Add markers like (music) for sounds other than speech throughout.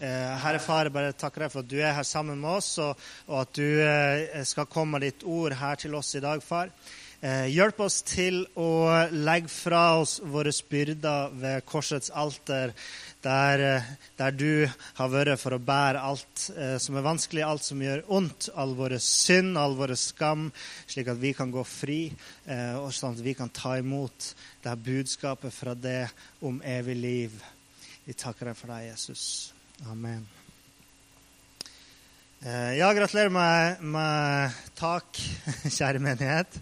Eh, Herre Far, jeg bare takker deg for at du er her sammen med oss, og, og at du eh, skal komme med ditt ord her til oss i dag, far. Eh, hjelp oss til å legge fra oss våre byrder ved korsets alter, der, der du har vært for å bære alt som er vanskelig, alt som gjør ondt, all våre synd, all våre skam, slik at vi kan gå fri, og sånn at vi kan ta imot det her budskapet fra det om evig liv. Vi takker deg for deg, Jesus. Amen. Eh, Ja, gratulerer med, med tak, (laughs) kjære menighet.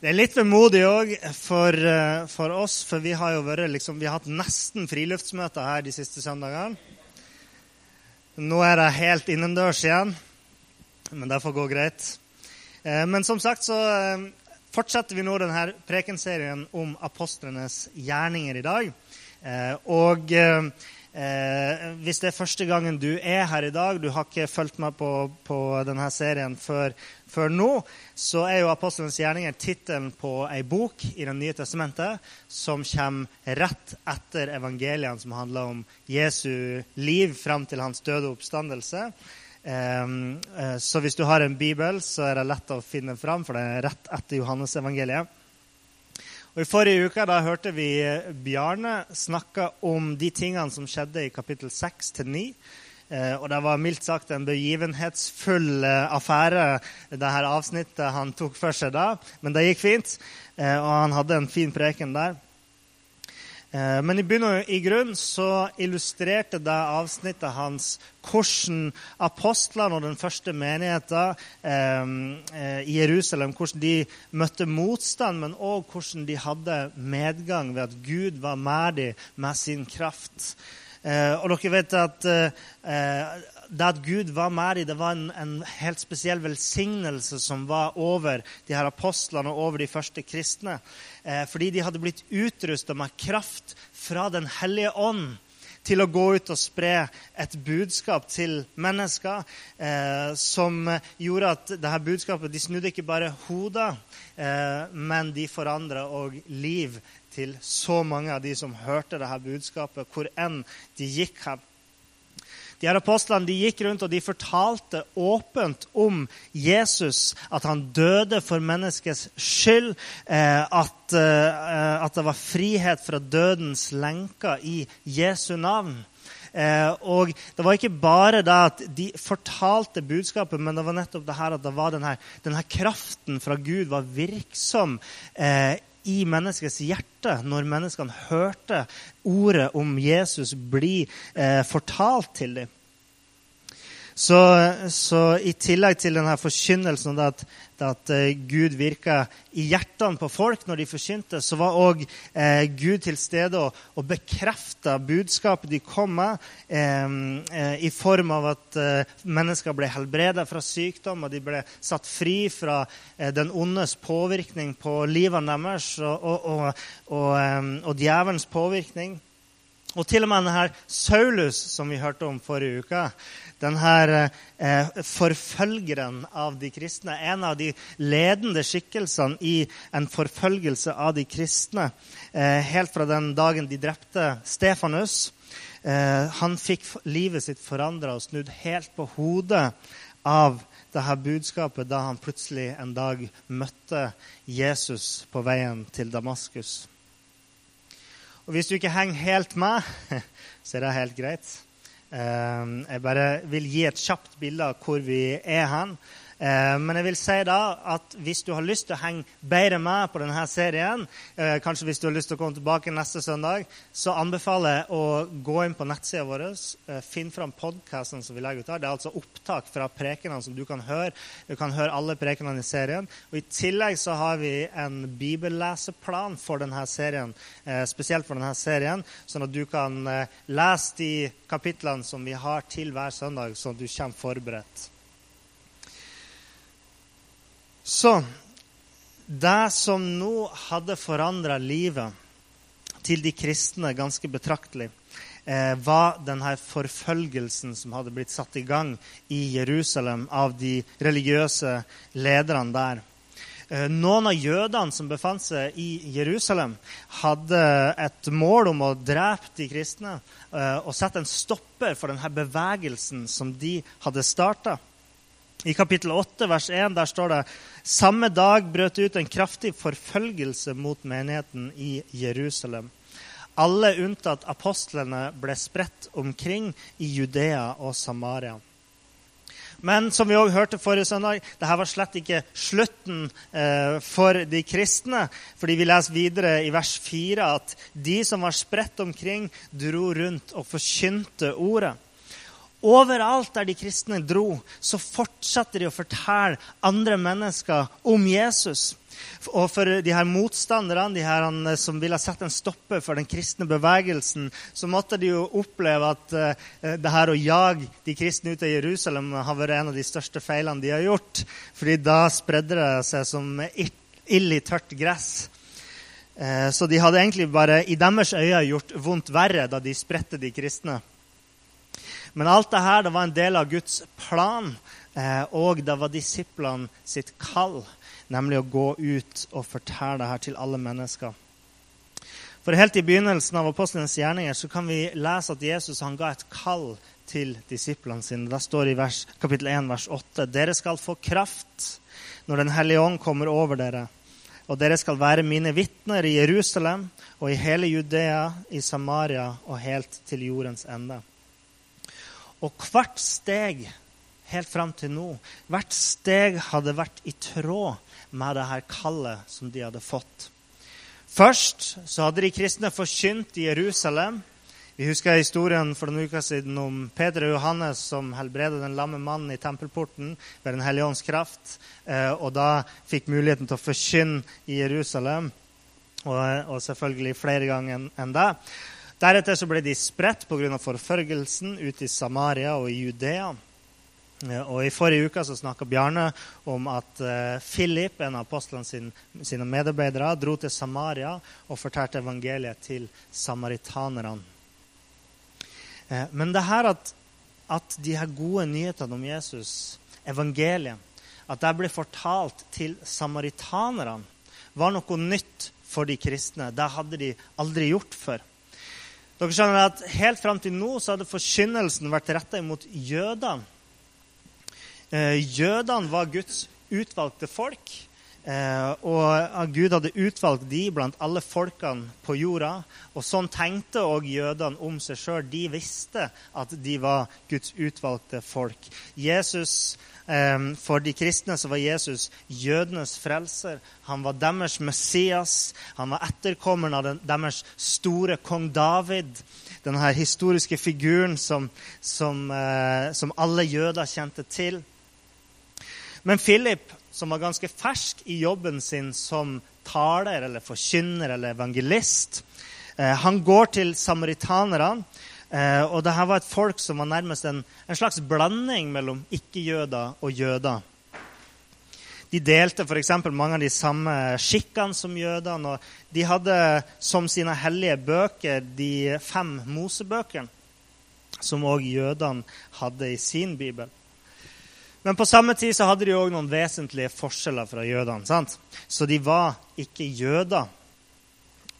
Det er litt vemodig òg for, eh, for oss, for vi har jo vært, liksom, vi har hatt nesten friluftsmøter her de siste søndagene. Nå er det helt innendørs igjen, men det får gå greit. Eh, Men som sagt så fortsetter vi nå denne prekenserien om apostlenes gjerninger i dag. Og eh, hvis det er første gangen du er her i dag, du har ikke fulgt med på, på denne serien før, før nå, så er jo Apostlenes gjerninger tittelen på ei bok i Det nye testamentet som kommer rett etter evangeliene som handler om Jesu liv fram til hans døde oppstandelse. Um, eh, så hvis du har en bibel, så er det lett å finne fram, for det er rett etter Johannes-evangeliet. Og I forrige uke da hørte vi Bjarne snakke om de tingene som skjedde i kapittel 6 til 9. Eh, og det var mildt sagt en begivenhetsfull eh, affære, det her avsnittet han tok for seg da. Men det gikk fint, eh, og han hadde en fin preken der. Eh, Men i bunn i grunn så illustrerte det avsnittet hans hvordan apostlene og den første menigheten eh, eh, i Jerusalem hvordan de møtte motstand, men òg hvordan de hadde medgang ved at Gud var med dem med sin kraft. Og dere vet at det at Gud var med dem, det var en, en helt spesiell velsignelse som var over de her apostlene og over de første kristne. Eh, fordi de hadde blitt utrusta med kraft fra Den hellige ånd til å gå ut og spre et budskap til mennesker eh, som gjorde at dette budskapet de snudde ikke bare hoder, eh, men de forandra òg liv til så mange av de som hørte dette budskapet, hvor enn de gikk hen. De her apostlene de gikk rundt og de fortalte åpent om Jesus, at han døde for menneskets skyld, eh, at, eh, at det var frihet fra dødens lenker i Jesu navn. Eh, og det var ikke bare det at de fortalte budskapet, men det var nettopp det her at det var denne, denne kraften fra Gud var virksom i menneskets hjerte når menneskene hørte ordet om Jesus bli eh, fortalt til dem. Så, så, i tillegg til denne forkynnelsen at, at eh, Gud virka i hjertene på folk når de forkynte, så var òg eh, Gud til stede og, og bekrefta budskapet de kom med, eh, eh, i form av at eh, mennesker ble helbreda fra sykdom, og de ble satt fri fra eh, den ondes påvirkning på livene deres og, og, og djevelens påvirkning. Og til og med denne Saulus, som vi hørte om forrige uke, denne eh, forfølgeren av de kristne, en av de ledende skikkelsene i en forfølgelse av de kristne, eh, helt fra den dagen de drepte Stefanus. Eh, han fikk livet sitt forandra og snudd helt på hodet av dette budskapet da han plutselig en dag møtte Jesus på veien til Damaskus. Og hvis du ikke henger helt med, (laughs) så er det helt greit. Eh, Jeg bare vil gi et kjapt bilde av hvor vi er hen. Eh, Men jeg vil si da at hvis du har lyst til å henge bedre med på denne serien, eh, kanskje hvis du har lyst til å komme tilbake neste søndag, så anbefaler jeg å gå inn på nettsida vår, eh, finn fram podkasten som vi legger ut her. Det er altså opptak fra prekenene som du kan høre. Du kan høre alle prekenene i serien. Og I tillegg så har vi en bibelleseplan for denne serien, spesielt for denne serien, sånn at du kan lese de kapitlene som vi har til hver søndag, sånn at du kommer forberedt. Så det som nå hadde forandra livet til de kristne ganske betraktelig, eh, var denne forfølgelsen som hadde blitt satt i gang i Jerusalem av de religiøse lederne der. Eh, noen av jødene som befant seg i Jerusalem, hadde et mål om å drepe de kristne eh, og sette en stopper for denne bevegelsen som de hadde starta. I kapittel 8, vers 1, der står det samme dag brøt ut en kraftig forfølgelse mot menigheten i Jerusalem. Alle unntatt apostlene ble spredt omkring i Judea og Samaria. Men som vi også hørte forrige søndag, dette var slett ikke slutten eh, for de kristne. Fordi vi leser videre i vers 4 at de som var spredt omkring, dro rundt og forkynte ordet. Overalt der de kristne dro, så fortsatte de å fortelle andre mennesker om Jesus. Og for de her motstanderne, de her eh, som ville sette en stopper for den kristne bevegelsen, så måtte de jo oppleve at uh, det her å jage de kristne ut av Jerusalem har vært en av de største feilene de har gjort. fordi da spredde det seg som ild i tørt gress. Uh, så de hadde egentlig bare i deres øyne gjort vondt verre da de spredte de kristne. Men alt det her det var en del av Guds plan, eh, og det var disiplene sitt kall nemlig å gå ut og fortelle det her til alle mennesker. For Helt i begynnelsen av apostlenes gjerninger så kan vi lese at Jesus han ga et kall til disiplene sine. Det står i vers, kapittel 1, vers 8.: Dere skal få kraft når Den hellige ånd kommer over dere. Og dere skal være mine vitner i Jerusalem og i hele Judea, i Samaria og helt til jordens ende. Og hvert steg helt fram til nå, hvert steg hadde vært i tråd med det her kallet som de hadde fått. Først så hadde de kristne forkynt i Jerusalem. Vi husker historien for noen uker siden om Peter og Johannes som helbredet den lamme mannen i tempelporten ved Den hellige ånds kraft, eh, og da fikk muligheten til å forkynne i Jerusalem. Og, selvfølgelig flere ganger enn det. Deretter så ble de spredt pga. forfølgelsen ute i Samaria og i Judea. Og I forrige uke så snakka Bjarne om at uh, Philip, en av apostlene sin, sine medarbeidere, dro til Samaria og fortalte evangeliet til samaritanerne. Uh, men det her at, at de her gode nyhetene om Jesus, evangeliet, at det ble fortalt til samaritanerne, var noe nytt for de kristne. Det hadde de aldri gjort før. Dere skjønner at Helt fram til nå så hadde forkynnelsen vært retta mot jødene. Eh, jødene var Guds utvalgte folk. Eh, og Gud hadde utvalgt de blant alle folkene på jorda. Og sånn tenkte òg jødene om seg sjøl. De visste at de var Guds utvalgte folk. Jesus, For de kristne så var Jesus jødenes frelser. Han var deres Messias. Han var etterkommeren av deres store kong David. Denne historiske figuren som, som, som alle jøder kjente til. Men Philip, som var ganske fersk i jobben sin som taler eller forkynner eller evangelist, eh, han går til samaritanerne. Eh, og dette var et folk som var nærmest en, en slags blanding mellom ikke-jøder og jøder. De delte f.eks. mange av de samme skikkene som jødene. og De hadde som sine hellige bøker de fem Mosebøkene, som òg jødene hadde i sin bibel. Men på samme tid så hadde de òg noen vesentlige forskjeller fra jødene. sant? Så de var ikke jøder.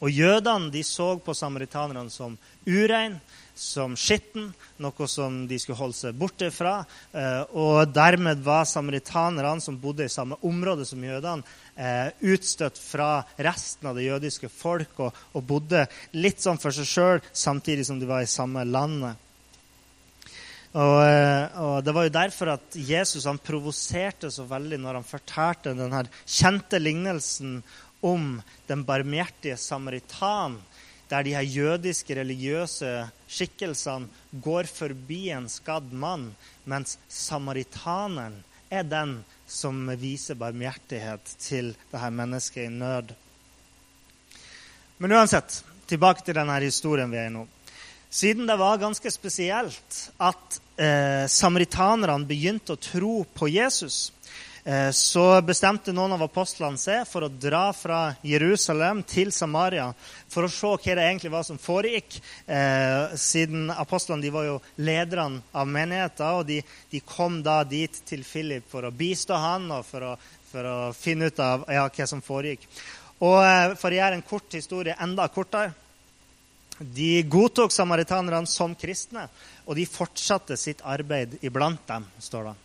Og jødene de så på samaritanerne som urein, som skitten, noe som de skulle holde seg borte fra. Eh, og dermed var samaritanerne, som bodde i samme område som jødene, eh, utstøtt fra resten av det jødiske folk og, og bodde litt sånn for seg sjøl, samtidig som de var i samme landet. Og, eh, og, Det var jo derfor at Jesus han provoserte så veldig når han fortalte denne kjente lignelsen om den barmhjertige samaritan, der de her jødiske religiøse skikkelsene går forbi en skadd mann, mens samaritaneren er den som viser barmhjertighet til dette mennesket i nød. Men uansett, tilbake til denne historien vi er i nå. Siden det var ganske spesielt at eh, samaritanerne begynte å tro på Jesus, så bestemte noen av apostlene seg for å dra fra Jerusalem til Samaria for å se hva det egentlig var som foregikk. Eh, siden apostlene var jo lederne av menigheter, og de, de, kom da dit til Philip for å bistå han og for å for å finne ut av ja, hva som foregikk. Og eh, For å gjøre en kort historie enda kortere De godtok samaritanerne som kristne, og de fortsatte sitt arbeid iblant dem, står det.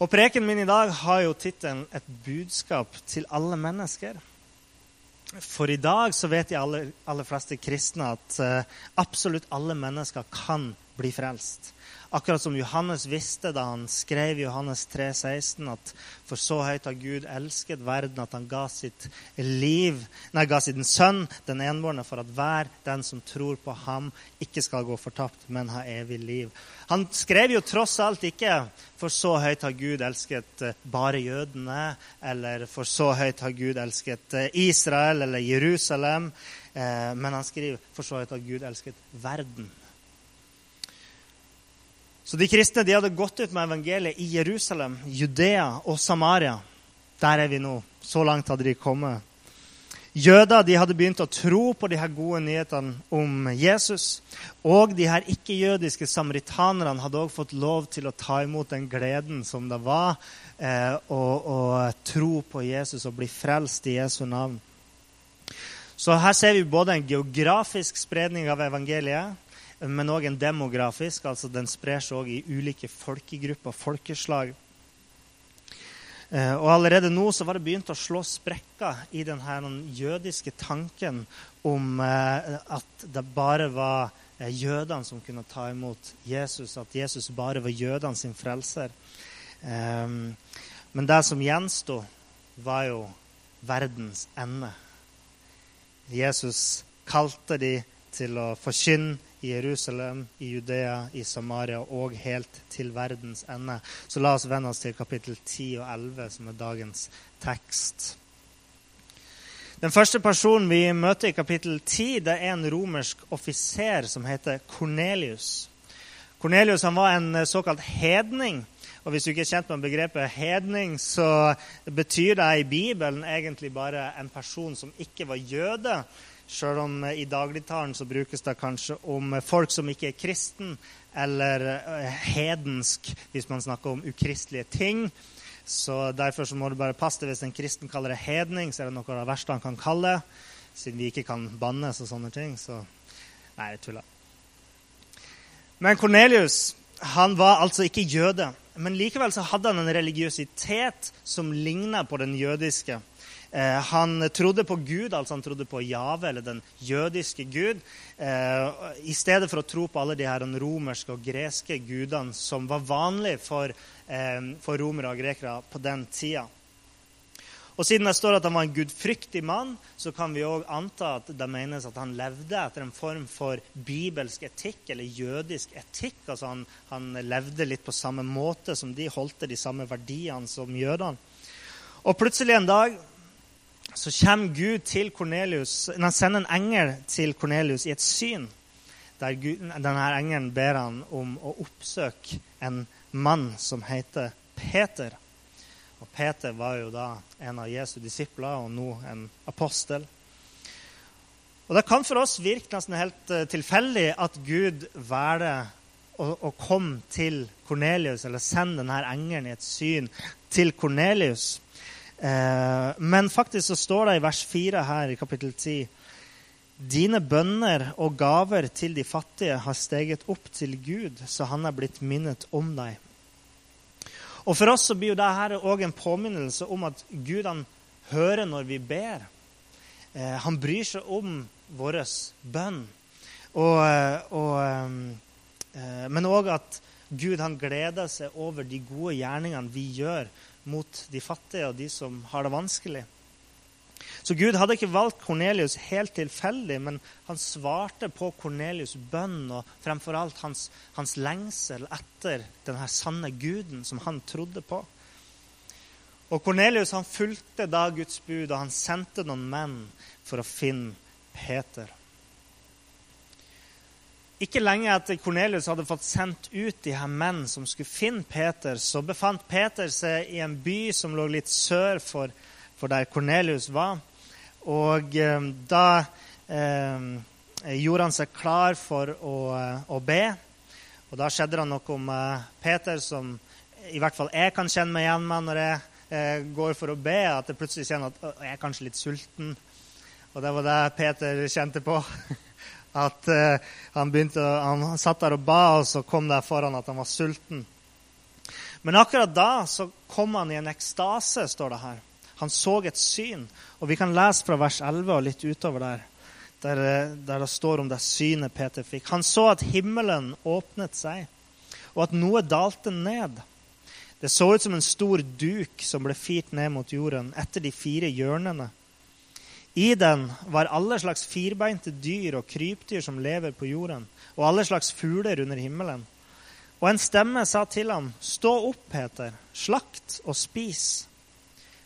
Og Preken min i dag har jo tittelen 'Et budskap til alle mennesker'. For i dag så vet de aller, aller fleste kristne at uh, absolutt alle mennesker kan bli frelst. Akkurat som Johannes visste da han skrev i Johannes 3, 16 at for så høyt har Gud elsket verden at han ga sitt liv, nei, ga sin sønn, den enbårne, for at hver den som tror på ham, ikke skal gå fortapt, men ha evig liv. Han skrev jo tross alt ikke for så høyt har Gud elsket eh, bare jødene, eller for så høyt har Gud elsket eh, Israel eller Jerusalem, eh, men han skriver for så høyt har Gud elsket verden. Så de kristne de hadde gått ut med evangeliet i Jerusalem, Judea og Samaria. Der er vi nå. Så langt hadde de kommet. Jøder de hadde begynt å tro på de her gode nyhetene om Jesus. Og de her ikke-jødiske samaritanerne hadde også fått lov til å ta imot den gleden som det var eh, å, å tro på Jesus og bli frelst i Jesu navn. Så her ser vi både en geografisk spredning av evangeliet, men òg en demografisk. altså Den sprer seg òg i ulike folkegrupper, folkeslag. Eh, og Allerede nå så var det begynt å slå sprekker i denne jødiske tanken om eh, at det bare var eh, jødene som kunne ta imot Jesus, at Jesus bare var jødene sin frelser. Men det som gjensto, var jo verdens ende. Jesus kalte de til å forkynne i Jerusalem, i Judea, i Samaria og helt til verdens ende. Så la oss vende oss til kapittel 10 og 11, som er dagens tekst. Den første personen vi møter i kapittel 10, det er en romersk offiser som heter Kornelius. Kornelius var en såkalt hedning. Og Hvis du ikke er kjent med begrepet hedning, så betyr det i Bibelen egentlig bare en person som ikke var jøde, Sjøl om i dagligtalen så brukes det kanskje om folk som ikke er kristen, eller eh, hedensk hvis man snakker om ukristelige ting. Så Derfor så må du bare passe deg hvis en kristen kaller det hedning, så er det noe av det verste han kan kalle siden vi ikke kan bannes og sånne ting. Så nei, jeg tuller. Men Kornelius han var altså ikke jøde. Men likevel så hadde han en religiøsitet som ligna på den jødiske. Eh, han trodde på Gud, altså han trodde på Jave, eller den jødiske gud, eh, i stedet for å tro på alle de her romerske og greske gudene som var vanlige for, eh, for romere og grekere på den tida. Og Siden det står at han var en gudfryktig mann, så kan vi òg anta at det menes at han levde etter en form for bibelsk etikk, eller jødisk etikk. Altså han, han levde litt på samme måte som de, holdt de samme verdiene som jødene. Og plutselig en dag så kommer Gud til Cornelius, han sender en engel til Kornelius i et syn. Der Gud, denne engelen ber han om å oppsøke en mann som heter Peter. Og Peter var jo da en av Jesu disipler og nå en apostel. Og Det kan for oss virke nesten helt eh, tilfeldig at Gud velger å, å komme til Kornelius, eller sende denne engelen i et syn til Kornelius. Eh, men faktisk så står det i vers 4 her i kapittel 10 Dine bønner og gaver til de fattige har steget opp til Gud, så han er blitt minnet om deg. Og For oss så blir jo dette òg en påminnelse om at Gud han hører når vi ber. Eh, han bryr seg om vår bønn. Og, eh, og, men òg at Gud han gleder seg over de gode gjerningene vi gjør mot de fattige og de som har det vanskelig. Så Gud hadde ikke valgt Kornelius helt tilfeldig, men han svarte på Kornelius' bønn og fremfor alt hans, hans lengsel etter denne sanne guden som han trodde på. Og Kornelius fulgte da Guds bud, og han sendte noen menn for å finne Peter. Ikke lenge etter Kornelius hadde fått sendt ut de her menn som skulle finne Peter, så befant Peter seg i en by som lå litt sør for, for der Kornelius var. Og eh, da eh, gjorde han seg klar for å, å, be. Og da skjedde det noe med Peter som i hvert fall jeg kan kjenne meg igjen med når jeg eh, går for å be, at jeg plutselig kjenner at jeg er kanskje litt sulten. Og det var det Peter kjente på. (laughs) At eh, han, begynte, han satt der og ba, og så kom det foran at han var sulten. Men akkurat da så kom han i en ekstase, står det her. Han så et syn. Og vi kan lese fra vers 11 og litt utover der, der, eh, der det står om det synet Peter fikk. Han så at himmelen åpnet seg, og at noe dalte ned. Det så ut som en stor duk som ble firt ned mot jorden etter de fire hjørnene. I den var alle slags firbeinte dyr og krypdyr som lever på jorden, og alle slags fugler under himmelen. Og en stemme sa til ham, Stå opp, Peter, slakt og spis.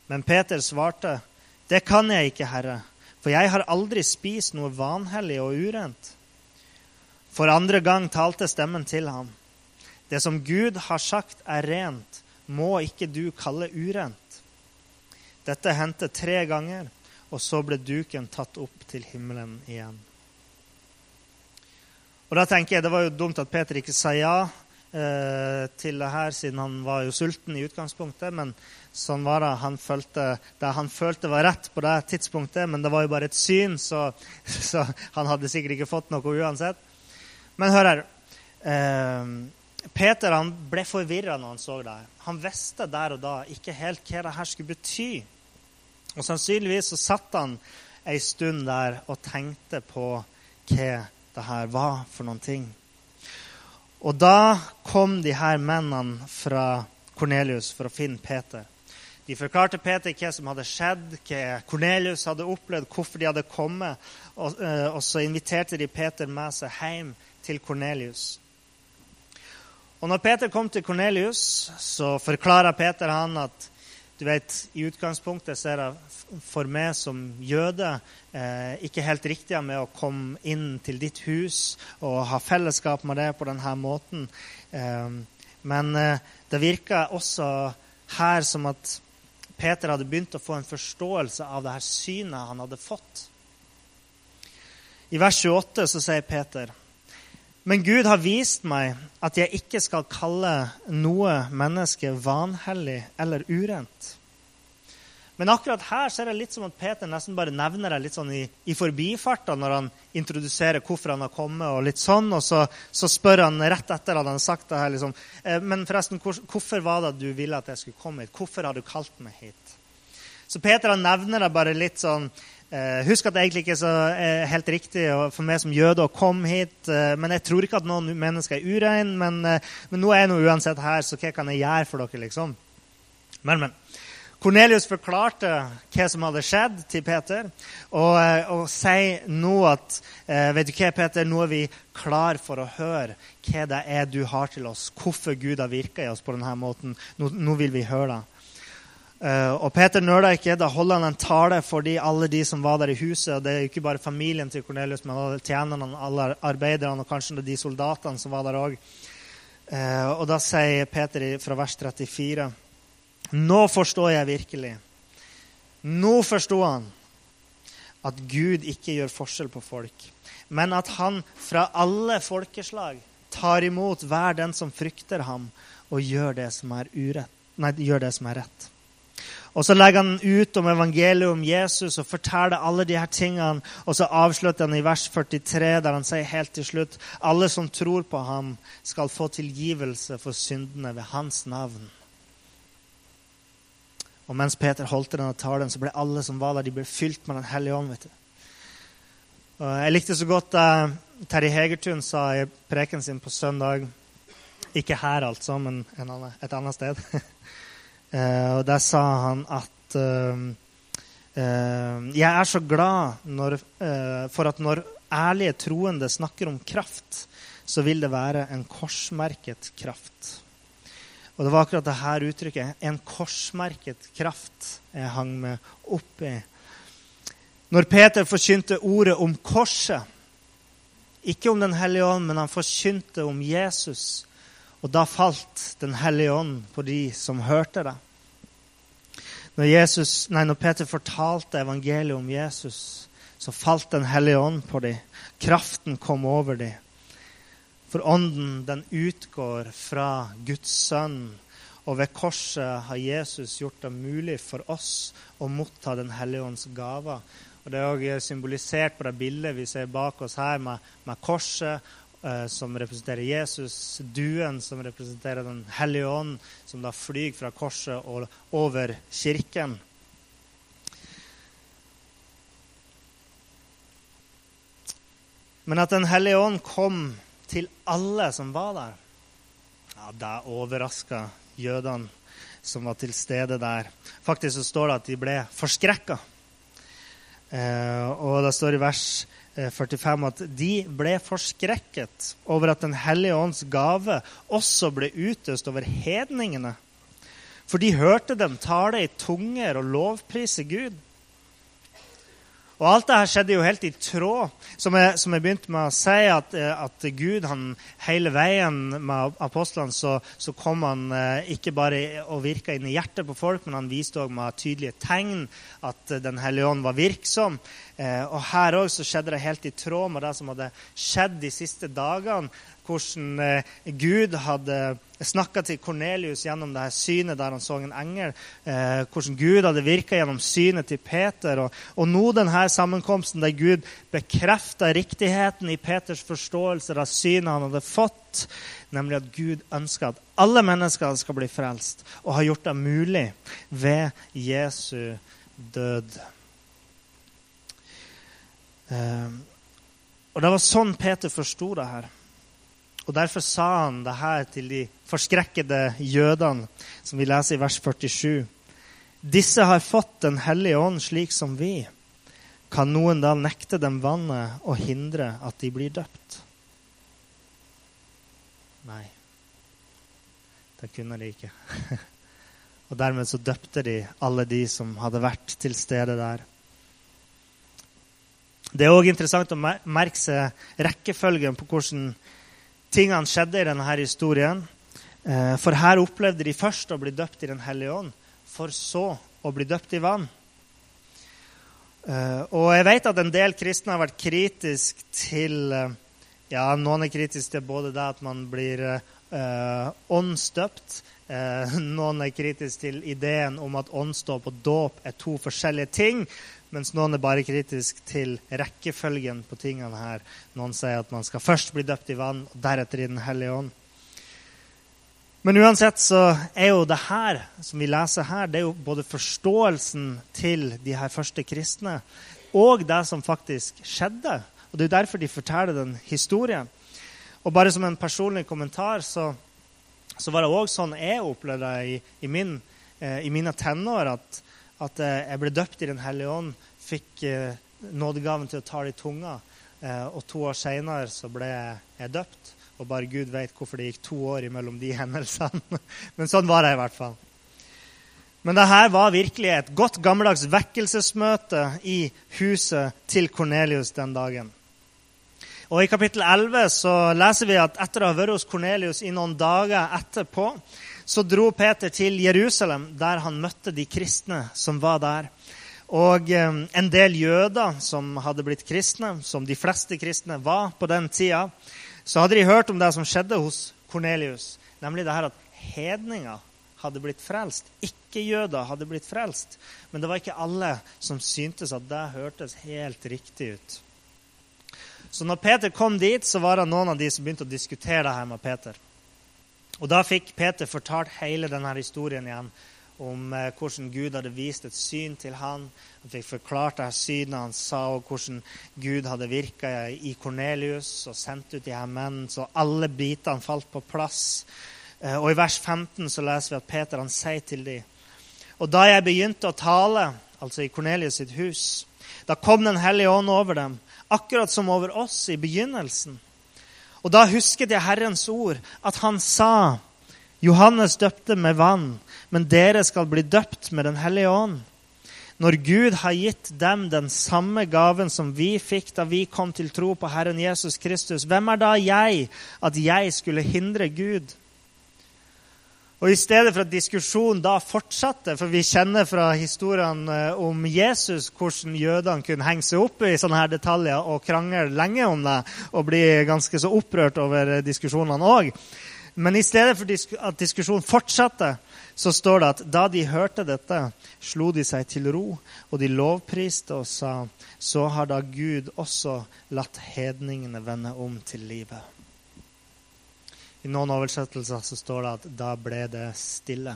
Men Peter svarte, Det kan jeg ikke, Herre, for jeg har aldri spist noe vanhellig og urent. For andre gang talte stemmen til ham. Det som Gud har sagt er rent, må ikke du kalle urent. Dette hendte tre ganger, og så ble duken tatt opp til himmelen igjen. Og da tenker jeg Det var jo dumt at Peter ikke sa ja eh, til det her, siden han var jo sulten i utgangspunktet. Men sånn var det. Han følte, det han følte var rett på det tidspunktet, men det var jo bare et syn, så, (laughs) så han hadde sikkert ikke fått noe uansett. Men hør her. Eh, Peter ble forvirra når han så det. Han visste der og da ikke helt hva det her skulle bety. Og Sannsynligvis så satt han ei stund der og tenkte på hva det her var for noen ting. Og da kom de her mennene fra Kornelius for å finne Peter. De forklarte Peter hva som hadde skjedd, hva Kornelius hadde opplevd, hvorfor de hadde kommet. Og, eh, og så inviterte de Peter med seg hjem til Kornelius. Og når Peter kom til Kornelius, så forklarer Peter han at du vet, I utgangspunktet så er det for meg som jøde eh, ikke helt riktig med å komme inn til ditt hus og ha fellesskap med det på denne måten. Eh, men eh, det virker også her som at Peter hadde begynt å få en forståelse av det her synet han hadde fått. I vers 28 så sier Peter men Gud har vist meg at jeg ikke skal kalle noe menneske vanhellig eller urent. Men akkurat her så er det litt som at Peter nesten bare nevner det litt sånn i, i forbifarta når han introduserer hvorfor han har kommet, og litt sånn, og så, så spør han rett etter at han har sagt det her liksom, eh, Men forresten, hvor, hvorfor var det at du ville at jeg skulle komme hit? Hvorfor har du kalt meg hit? Så Peter han nevner det bare litt sånn husk at det egentlig ikke er så eh, helt riktig for meg som jøde å komme hit. Eh, men jeg tror ikke at noen mennesker er ureine. Men, men, nå er jeg nå uansett her, så hva kan jeg gjøre for dere? liksom? Men, men. Kornelius forklarte hva som hadde skjedd, til Peter. Og, og sier nå at vet du hva, Peter, nå er vi klar for å høre hva det er du har til oss. Hvorfor Gud har virka i oss på denne måten. Nå, nå vil vi høre det. Uh, og Peter nøler ikke. Da holder han en tale for de, alle de som var der i huset. og Det er ikke bare familien til Cornelius, men alle tjenerne, alle arbeiderne og kanskje de soldatene som var der òg. Eh, og da sier Peter fra vers 34.: Nå forstår jeg virkelig. Nå forsto han at Gud ikke gjør forskjell på folk, men at han fra alle folkeslag tar imot hver den som frykter ham, og gjør det som er, urett, nei, gjør det som er rett. Og så legger han ut om evangeliet om Jesus og forteller alle de her tingene. Og så avslutter han i vers 43, der han sier helt til slutt alle som tror på ham, skal få tilgivelse for syndene ved hans navn. Og mens Peter holdt denne talen, så ble alle som var der, de ble fylt med Den hellige ånd. vet du. Og jeg likte så godt uh, Terje Hegertun sa i preken sin på søndag. Ikke her, altså, men et annet sted. (laughs) Eh, og der sa han at eh, eh, jeg er så glad når, for at når ærlige troende snakker om kraft, så vil det være en korsmerket kraft. Og det var akkurat dette uttrykket, en korsmerket kraft, jeg hang meg opp i. Når Peter forkynte ordet om korset, ikke om Den hellige ånd, men han forkynte om Jesus, og da falt Den hellige ånd på de som hørte det. Når, Jesus, nei, når Peter fortalte evangeliet om Jesus, så falt Den hellige ånd på dem. Kraften kom over dem. For ånden, den utgår fra Guds sønn. Og ved korset har Jesus gjort det mulig for oss å motta Den hellige ånds gaver. Og Det er også symbolisert på det bildet vi ser bak oss her, med, med korset eh, som representerer Jesus, duen som representerer Den hellige ånd, som da flyr fra korset og over kirken. Men at Den hellige ånd kom til alle som var der, ja, det overraska jødene som var til stede der. Faktisk så står det at de ble forskrekka. Eh, og det står i vers 45 eh, at de ble forskrekket over at Den hellige ånds gave også ble utøst over hedningene. For de hørte dem tale i tunger og lovprise Gud. Og alt dette skjedde jo helt i tråd, som jeg, som jeg begynte med å si, at, eh, at Gud han, hele veien med apostlene så, så kom han eh, ikke bare og virka inn i hjertet på folk, men han viste òg med tydelige tegn at Den hellige ånd var virksom. Eh, og her òg skjedde det helt i tråd med det som hadde skjedd de siste dagene hvordan eh, Gud hadde snakka til Kornelius gjennom det her synet der han så en engel. Eh, hvordan Gud hadde virka gjennom synet til Peter. Og, nå denne sammenkomsten der Gud bekrefta riktigheten i Peters forståelse av synet han hadde fått, nemlig at Gud ønsker at alle mennesker skal bli frelst, og har gjort det mulig ved Jesu død. Eh, og Det var sånn Peter forsto det her. Og Derfor sa han det her til de forskrekkede jødene, som vi leser i vers 47. Disse har fått Den hellige ånd slik som vi. Kan noen da nekte dem vannet og hindre at de blir døpt? Nei, det kunne de ikke. (laughs) og dermed så døpte de alle de som hadde vært til stede der. Det er òg interessant å merke seg rekkefølgen på hvordan tingene skjedde i denne historien. Eh, for her opplevde de først å bli døpt i Den hellige ånd, for så å bli døpt i vann. Eh, og jeg vet at en del kristne har vært kritisk til eh, Ja, noen er kritiske til både det at man blir åndsdøpt. (laughs) Noen er kritiske til ideen om at åndsdåp og dåp er to forskjellige ting mens noen er bare kritisk til rekkefølgen på tingene her. Noen sier at man skal først bli døpt i vann, og deretter i Den hellige ånd. Men uansett så er jo det her som vi leser her, det er jo både forståelsen til de her første kristne og det som faktisk skjedde. Og Det er derfor de forteller den historien. Og bare som en personlig kommentar så, så var det òg sånn jeg opplevde det i, i, min, eh, i mine tenår. at at eh, jeg ble døpt i Den hellige ånd, fikk eh, nådegaven til å tale i tunga. Eh, og to år seinere ble jeg døpt. Og bare Gud vet hvorfor det gikk to år imellom de (laughs) hendelsene. Men sånn var det i hvert fall. Men det her var virkelig et godt gammeldags vekkelsesmøte i huset til Kornelius den dagen. Og I kapittel 11 så leser vi at etter å ha vært hos Kornelius i noen dager etterpå, så dro Peter til Jerusalem, der han møtte de kristne som var der. Og eh, en del jøder som hadde blitt kristne, som de fleste kristne var på den tida, så hadde de hørt om det som skjedde hos Kornelius, nemlig det her at hedninger hadde blitt frelst. Ikke-jøder hadde blitt frelst. Men det var ikke alle som syntes at det hørtes helt riktig ut. Så når Peter kom dit, så var det noen av de som begynte å diskutere det her med Peter. Og Da fikk Peter fortalt hele denne historien igjen om eh, hvordan Gud hadde vist et syn til han. Han fikk forklart det synet han sa, og hvordan Gud hadde virka i Kornelius og sendt ut de her mennene, så alle bitene falt på plass. Eh, og I vers 15 så leser vi at Peter han sier til dem Og da jeg begynte å tale, altså i Kornelius sitt hus, da kom Den hellige ånd over dem, akkurat som over oss i begynnelsen. Og da husket jeg Herrens ord, at han sa, Johannes døpte med vann, men dere skal bli døpt med Den hellige ånd. Når Gud har gitt dem den samme gaven som vi fikk da vi kom til tro på Herren Jesus Kristus, hvem er da jeg at jeg skulle hindre Gud? Og I stedet for at diskusjonen da fortsatte, for vi kjenner fra historiene eh, om Jesus hvordan jødene kunne henge seg opp i sånne her detaljer og krangle lenge om det og bli ganske så opprørt over diskusjonene òg, Men i stedet for at diskusjonen fortsatte, så står det at da de hørte dette, slo de seg til ro, og de lovpriste og sa, så har da Gud også latt hedningene vende om til livet. I noen oversettelser så står det at da ble det stille.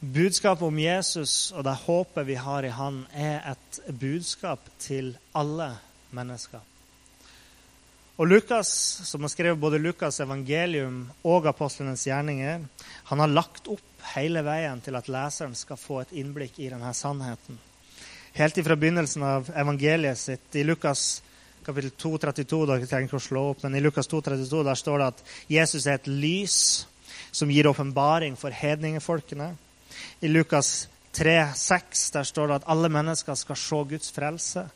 Budskapet om Jesus og det håpet vi har i han, er et budskap til alle mennesker. Og Lukas, som har skrevet både Lukas' evangelium og apostlenes gjerninger, han har lagt opp hele veien til at leseren skal få et innblikk i denne sannheten. Helt ifra begynnelsen av evangeliet sitt, i Lukas kapittel 2, 32, dere trenger ikke å slå opp, men i Lukas 2, 32, der står det at Jesus er et lys som gir åpenbaring for hedningefolkene. I Lukas 3, 6, der står det at alle mennesker skal se Guds frelse.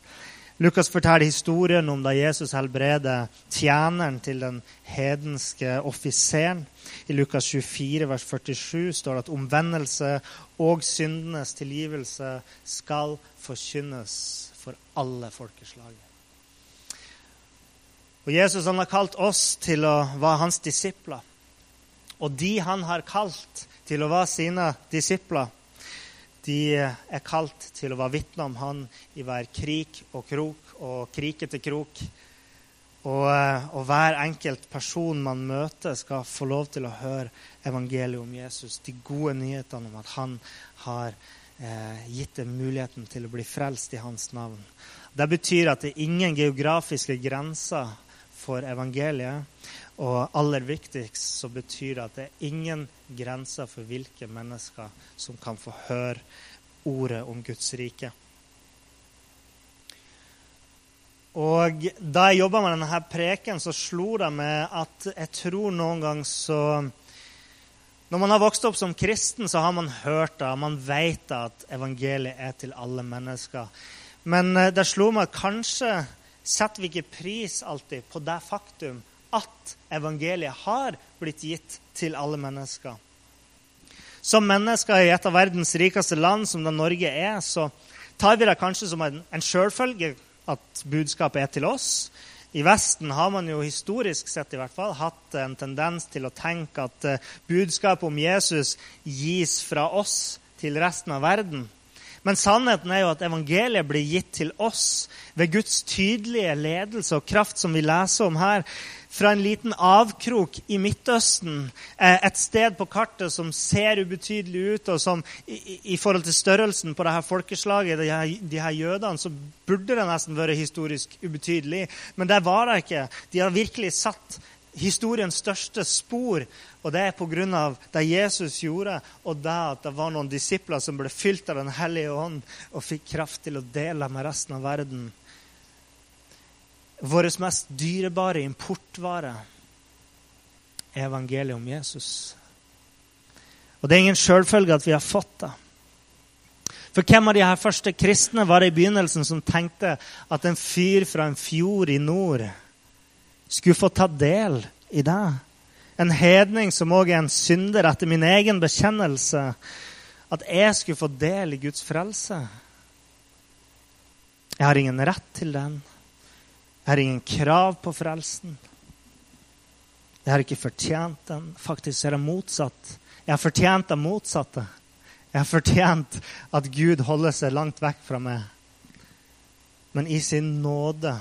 Lukas forteller historien om da Jesus helbreder tjeneren til den hedenske offiseren. I Lukas 24, vers 47 står det at omvendelse og syndenes tilgivelse skal forkynnes for alle folkeslag. Og Jesus han har kalt oss til å være hans disipler. Og de han har kalt til å være sine disipler, de er kalt til å være vitner om han i hver krik og krok og krikete krok. Og, eh, og, hver enkelt person man møter, skal få lov til å høre evangeliet om Jesus. De gode nyhetene om at han har eh, gitt dem muligheten til å bli frelst i hans navn. Det betyr at det er ingen geografiske grenser for evangeliet. Og aller viktigst så betyr det at det er ingen grenser for hvilke mennesker som kan få høre ordet om Guds rike. Og Da jeg jobba med denne preken, så slo det meg at jeg tror noen gang så Når man har vokst opp som kristen, så har man hørt det, man vet at evangeliet er til alle mennesker. Men eh, det slo meg at kanskje setter vi ikke pris alltid på det faktum at evangeliet har blitt gitt til alle mennesker. Som mennesker i et av verdens rikeste land, som da Norge er, så tar vi det kanskje som en, en selvfølge at budskapet er til oss. I Vesten har man jo historisk sett i hvert fall hatt en tendens til å tenke at uh, budskapet om Jesus gis fra oss til resten av verden. Men sannheten er jo at evangeliet blir gitt til oss ved Guds tydelige ledelse og kraft, som vi leser om her fra en liten avkrok i Midtøsten, eh, et sted på kartet som ser ubetydelig ut, og som i, forhold til størrelsen på dette folkeslaget, de her, jødene, så burde det nesten vært historisk ubetydelig. Men det var det ikke. De har virkelig satt historiens største spor, og det er pga. det Jesus gjorde, og det at det var noen disipler som ble fylt av Den hellige ånd og fikk kraft til å dele med resten av verden vår mest dyrebare importvare er evangeliet om Jesus. Og det er ingen sjølfølge at vi har fått det. For hvem av de her første kristne var det i begynnelsen som tenkte at en fyr fra en fjord i nord skulle få ta del i det? En hedning som òg er en synder etter min egen bekjennelse. At jeg skulle få del i Guds frelse. Jeg har ingen rett til den. Jeg har ingen krav på frelsen. Jeg har ikke fortjent den. Faktisk er det motsatt. Jeg har fortjent det motsatte. Jeg har fortjent at Gud holder seg langt vekk fra meg. Men i sin nåde,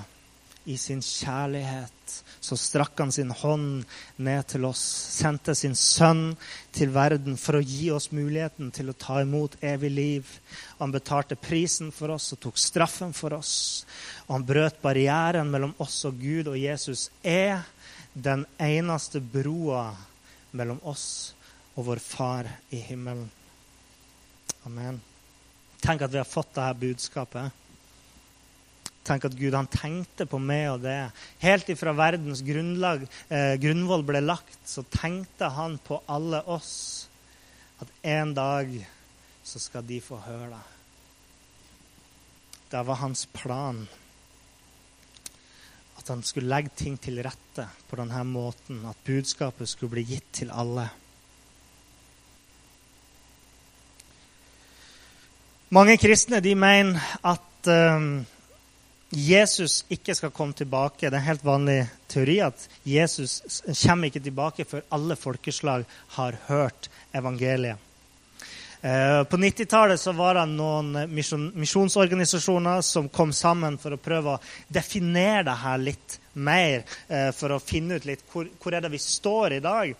i sin kjærlighet, så strakk han sin hånd ned til oss, sendte sin sønn til verden for å gi oss muligheten til å ta imot evig liv. Han betalte prisen for oss og tok straffen for oss. Og han brøt barrieren mellom oss og Gud, og Jesus er den eneste broa mellom oss og vår Far i himmelen. Amen. Tenk at vi har fått dette budskapet. Tenk at Gud han tenkte på meg og det. Helt ifra verdens grunnlag, eh, grunnvoll ble lagt, så tenkte han på alle oss. At en dag så skal de få høre det. Det var hans plan. At han skulle legge ting til rette på denne måten. At budskapet skulle bli gitt til alle. Mange kristne de mener at um, Jesus ikke skal komme tilbake. Det er en helt vanlig teori at Jesus kommer ikke tilbake før alle folkeslag har hørt evangeliet. Eh, på 90-tallet var det noen misjonsorganisasjoner som kom sammen for å prøve å definere det her litt mer, eh, for å finne ut litt hvor, hvor er det vi står i dag.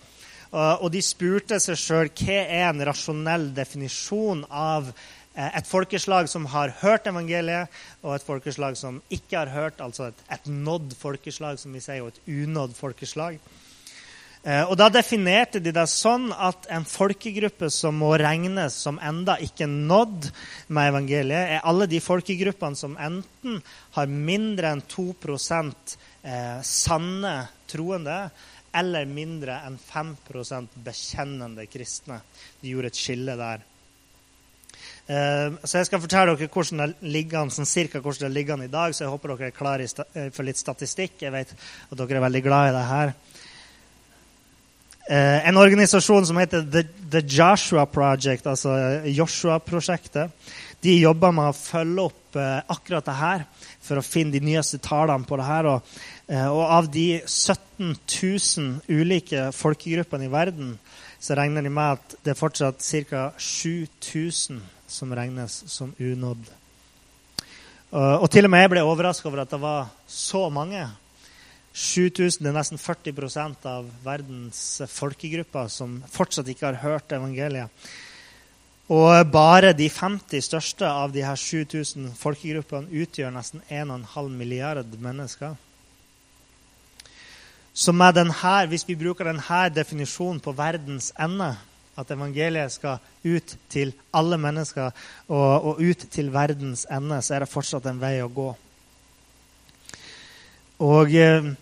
Og de spurte seg sjøl hva er en rasjonell definisjon av eh, et folkeslag som har hørt evangeliet, og et folkeslag som ikke har hørt, altså et, et nådd folkeslag, som vi sier, og et unådd folkeslag. Eh, og Da definerte de det sånn at en folkegruppe som må regnes som enda ikke nådd med evangeliet, er alle de folkegruppene som enten har mindre enn 2 eh, sanne troende, eller mindre enn 5% bekjennende kristne. De gjorde et skille der. Eh, så Jeg skal fortelle dere hvordan det ligger, sånn cirka hvordan det ligger an i dag, så jeg håper dere er klare for litt statistikk. Jeg vet at dere er veldig glad i det her. Eh, en organisasjon som heter The, Joshua Project, altså Joshua-prosjektet, de jobber med å følge opp eh, akkurat det her for å finne de nyeste tallene på det her. Eh, og, av de 17 000 ulike folkegruppene i verden, så regner de med at det er fortsatt ca. 7000 som regnes som unådd. Og, og til og med jeg ble overraska over at det var så mange. 7000 det er nesten 40% av verdens folkegrupper som fortsatt ikke har hørt evangeliet. Og bare de 50 største av de her 7000 folkegruppene utgjør nesten 1,5 milliard mennesker. Så denne, hvis vi bruker denne definisjonen på verdens ende, at evangeliet skal ut til alle mennesker og, og ut til verdens ende, så er det fortsatt en vei å gå. Og eh,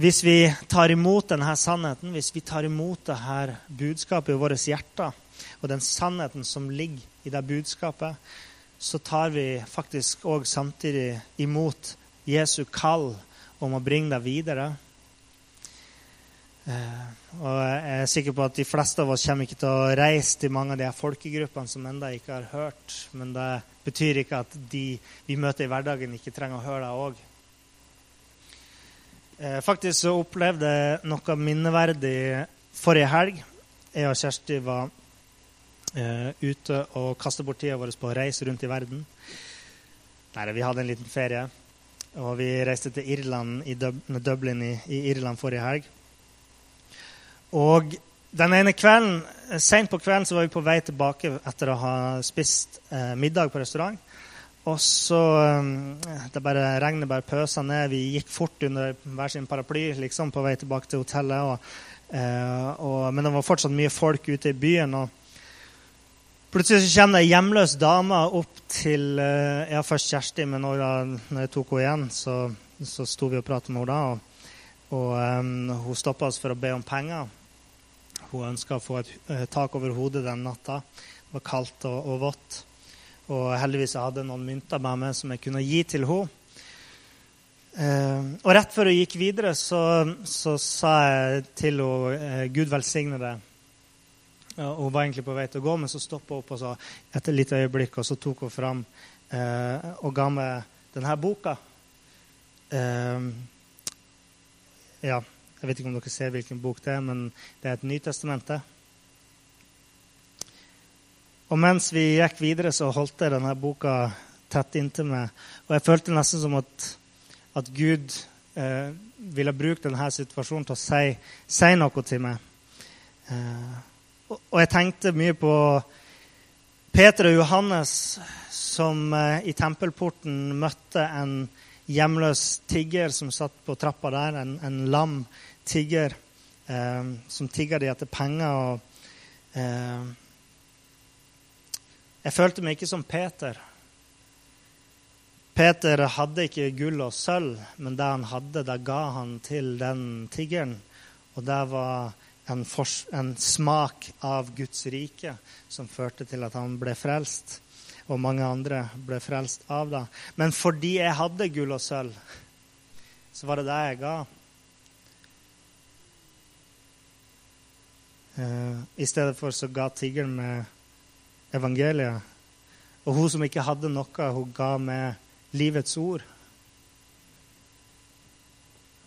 hvis vi tar imot denne sannheten, hvis vi tar imot dette budskapet i våre hjerter, og den sannheten som ligger i det budskapet, så tar vi faktisk òg samtidig imot Jesu kall om å bringe det videre. Eh, og jeg er sikker på at de fleste av oss kommer ikke til å reise til mange av de her folkegruppene som ennå ikke har hørt. Men det betyr ikke at de vi møter i hverdagen, ikke trenger å høre det òg. Eh, faktisk så opplevde jeg noe minneverdig forrige helg. Jeg og Kjersti var eh, ute og kastet bort tida vår på å reise rundt i verden. Nei, vi hadde en liten ferie. Og vi reiste til Irland, i Dublin i, i Irland forrige helg. Og den ene kvelden, Sent på kvelden så var vi på vei tilbake etter å ha spist eh, middag på restaurant. Og så um, Det bare regnet bare pøsa ned. Vi gikk fort under hver sin paraply liksom, på vei tilbake til hotellet. Og, eh, og, men det var fortsatt mye folk ute i byen. og Plutselig så kommer det ei hjemløs dame opp til eh, ja, først Kjersti, men når, når jeg tok henne igjen, så, så sto vi og pratet med henne da. Og, og um, hun stoppa oss for å be om penger. Hun ønska å få et uh, tak over hodet den natta. Det var kaldt og, og vått. Og heldigvis jeg noen mynter med meg som jeg kunne gi til henne. Eh, og rett før hun gikk videre, så, så sa jeg til henne eh, 'Gud velsigne deg'. Hun var egentlig på vei til å gå, men så stoppa hun opp og sa etter et lite øyeblikk, og så tok hun fram eh, og ga meg denne boka. Eh, ja, jeg vet ikke om dere ser hvilken bok det er, men det er et Nytestamentet. Og mens vi gikk videre, så holdt jeg denne boka tett inntil meg. Og jeg følte nesten som at, at Gud eh, ville bruke denne situasjonen til å si, si noe til meg. Eh, og, og, jeg tenkte mye på Peter og Johannes som eh, i tempelporten møtte en hjemløs tigger som satt på trappa der, en, en lam tigger eh, som tigger de etter penger. og eh, jeg følte meg ikke som Peter. Peter hadde ikke gull og sølv, men det han hadde, det ga han til den tiggeren. Og det var en, en, smak av Guds rike som førte til at han ble frelst. Og mange andre ble frelst av det. Men fordi jeg hadde gull og sølv, så var det det jeg ga. I stedet for så ga tiggeren meg evangeliet. Og hun som ikke hadde noe, hun ga meg livets ord.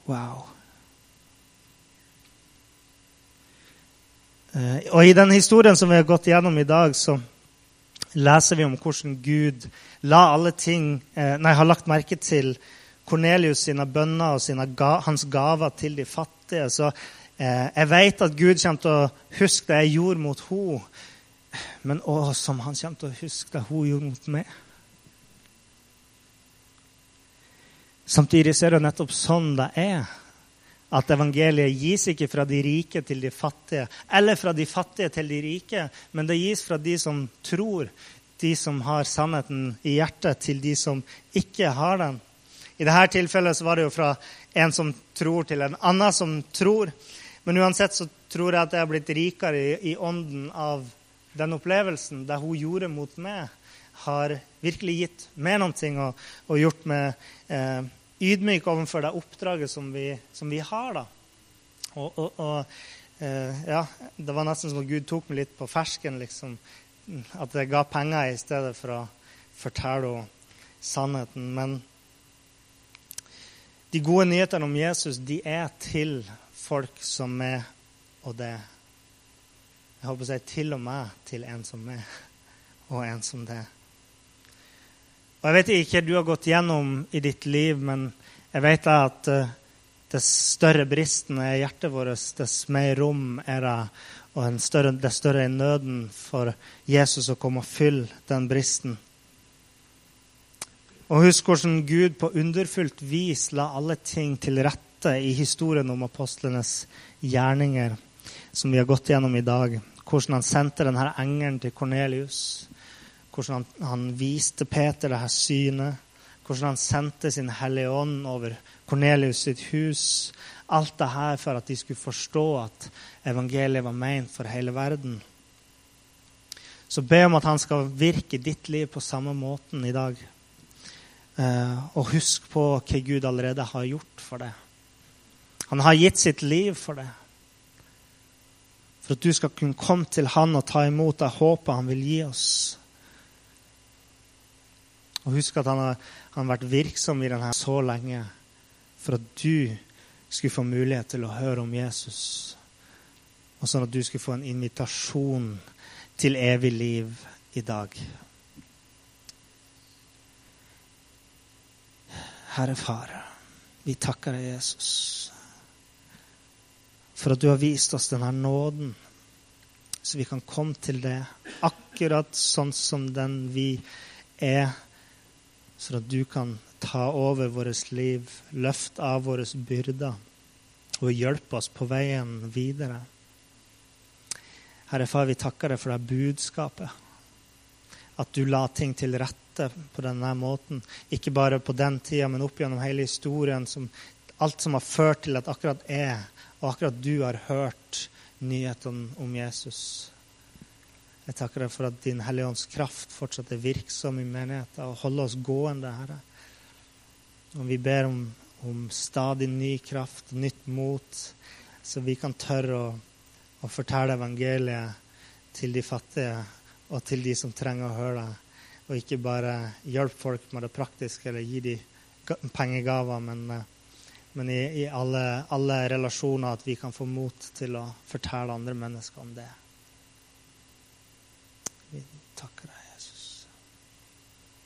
Wow. Eh, og i den historien som vi har gått gjennom i dag, så leser vi om hvordan Gud la alle ting, eh, nei, har lagt merke til Kornelius sine bønner og sine, hans gaver til de fattige. Så eh, jeg vet at Gud kommer til å huske det jeg gjorde mot henne, men òg som han kommer til å huske det hun gjorde mot meg. Samtidig så er det nettopp sånn det er. At evangeliet gis ikke fra de rike til de fattige, eller fra de fattige til de rike, men det gis fra de som tror, de som har sannheten i hjertet, til de som ikke har den. I dette tilfellet var det jo fra en som tror, til en annen som tror. Men uansett så tror jeg at jeg har blitt rikere i, i ånden av den opplevelsen. Det hun gjorde mot meg, har virkelig gitt meg noe og, og gjort meg eh, ydmyk overfor det oppdraget som vi, som vi har. da. Og, og, og eh, ja, Det var nesten som at Gud tok meg litt på fersken. liksom, At jeg ga penger i stedet for å fortelle henne sannheten. Men de gode nyhetene om Jesus de er til folk som er og det. Jeg håper å si til og med til en som er, og en som det. Og Jeg vet ikke hva du har gått gjennom i ditt liv, men jeg vet at uh, dess større bristen er hjertet vårt, dess mer rom er det, og større, dess større er nøden for Jesus å komme og fylle den bristen. Og husk hvordan Gud på underfullt vis la alle ting til rette i historien om apostlenes gjerninger, som vi har gått gjennom i dag. Hvordan han sendte denne engelen til Kornelius hvordan han, han viste Peter det her synet. Hvordan han sendte sin Hellige Ånd over Kornelius sitt hus. Alt det her for at de skulle forstå at evangeliet var ment for hele verden. Så be om at han skal virke i ditt liv på samme måten i dag. Eh, og husk på hva Gud allerede har gjort for det. Han har gitt sitt liv for det. For at du skal kunne komme til han og ta imot det håpet han vil gi oss. Og husk at han har, han har vært virksom i denne så lenge for at du skulle få mulighet til å høre om Jesus. Og sånn at du skulle få en invitasjon til evig liv i dag. Herre Far, vi takker deg, Jesus, for at du har vist oss denne nåden, så vi kan komme til det akkurat sånn som den vi er så at du kan ta over vårt liv, løfte av våre byrder og hjelpe oss på veien videre. Herre Far, vi takker deg for det budskapet. At du la ting til rette på denne måten. Ikke bare på den tida, men opp gjennom hele historien. Som, alt som har ført til at akkurat jeg og akkurat du har hørt nyhetene om Jesus. Jeg takker deg for at Din Hellige Ånds kraft fortsatt er virksom i menigheten og holder oss gående, Herre. Og vi ber om, om stadig ny kraft, nytt mot, så vi kan tørre å, å, fortelle evangeliet til de fattige og til de som trenger å høre det. Og ikke bare hjelpe folk med det praktiske eller gi dem pengegaver, men, men i, i alle, alle relasjoner at vi kan få mot til å fortelle andre mennesker om det. Vi takker deg.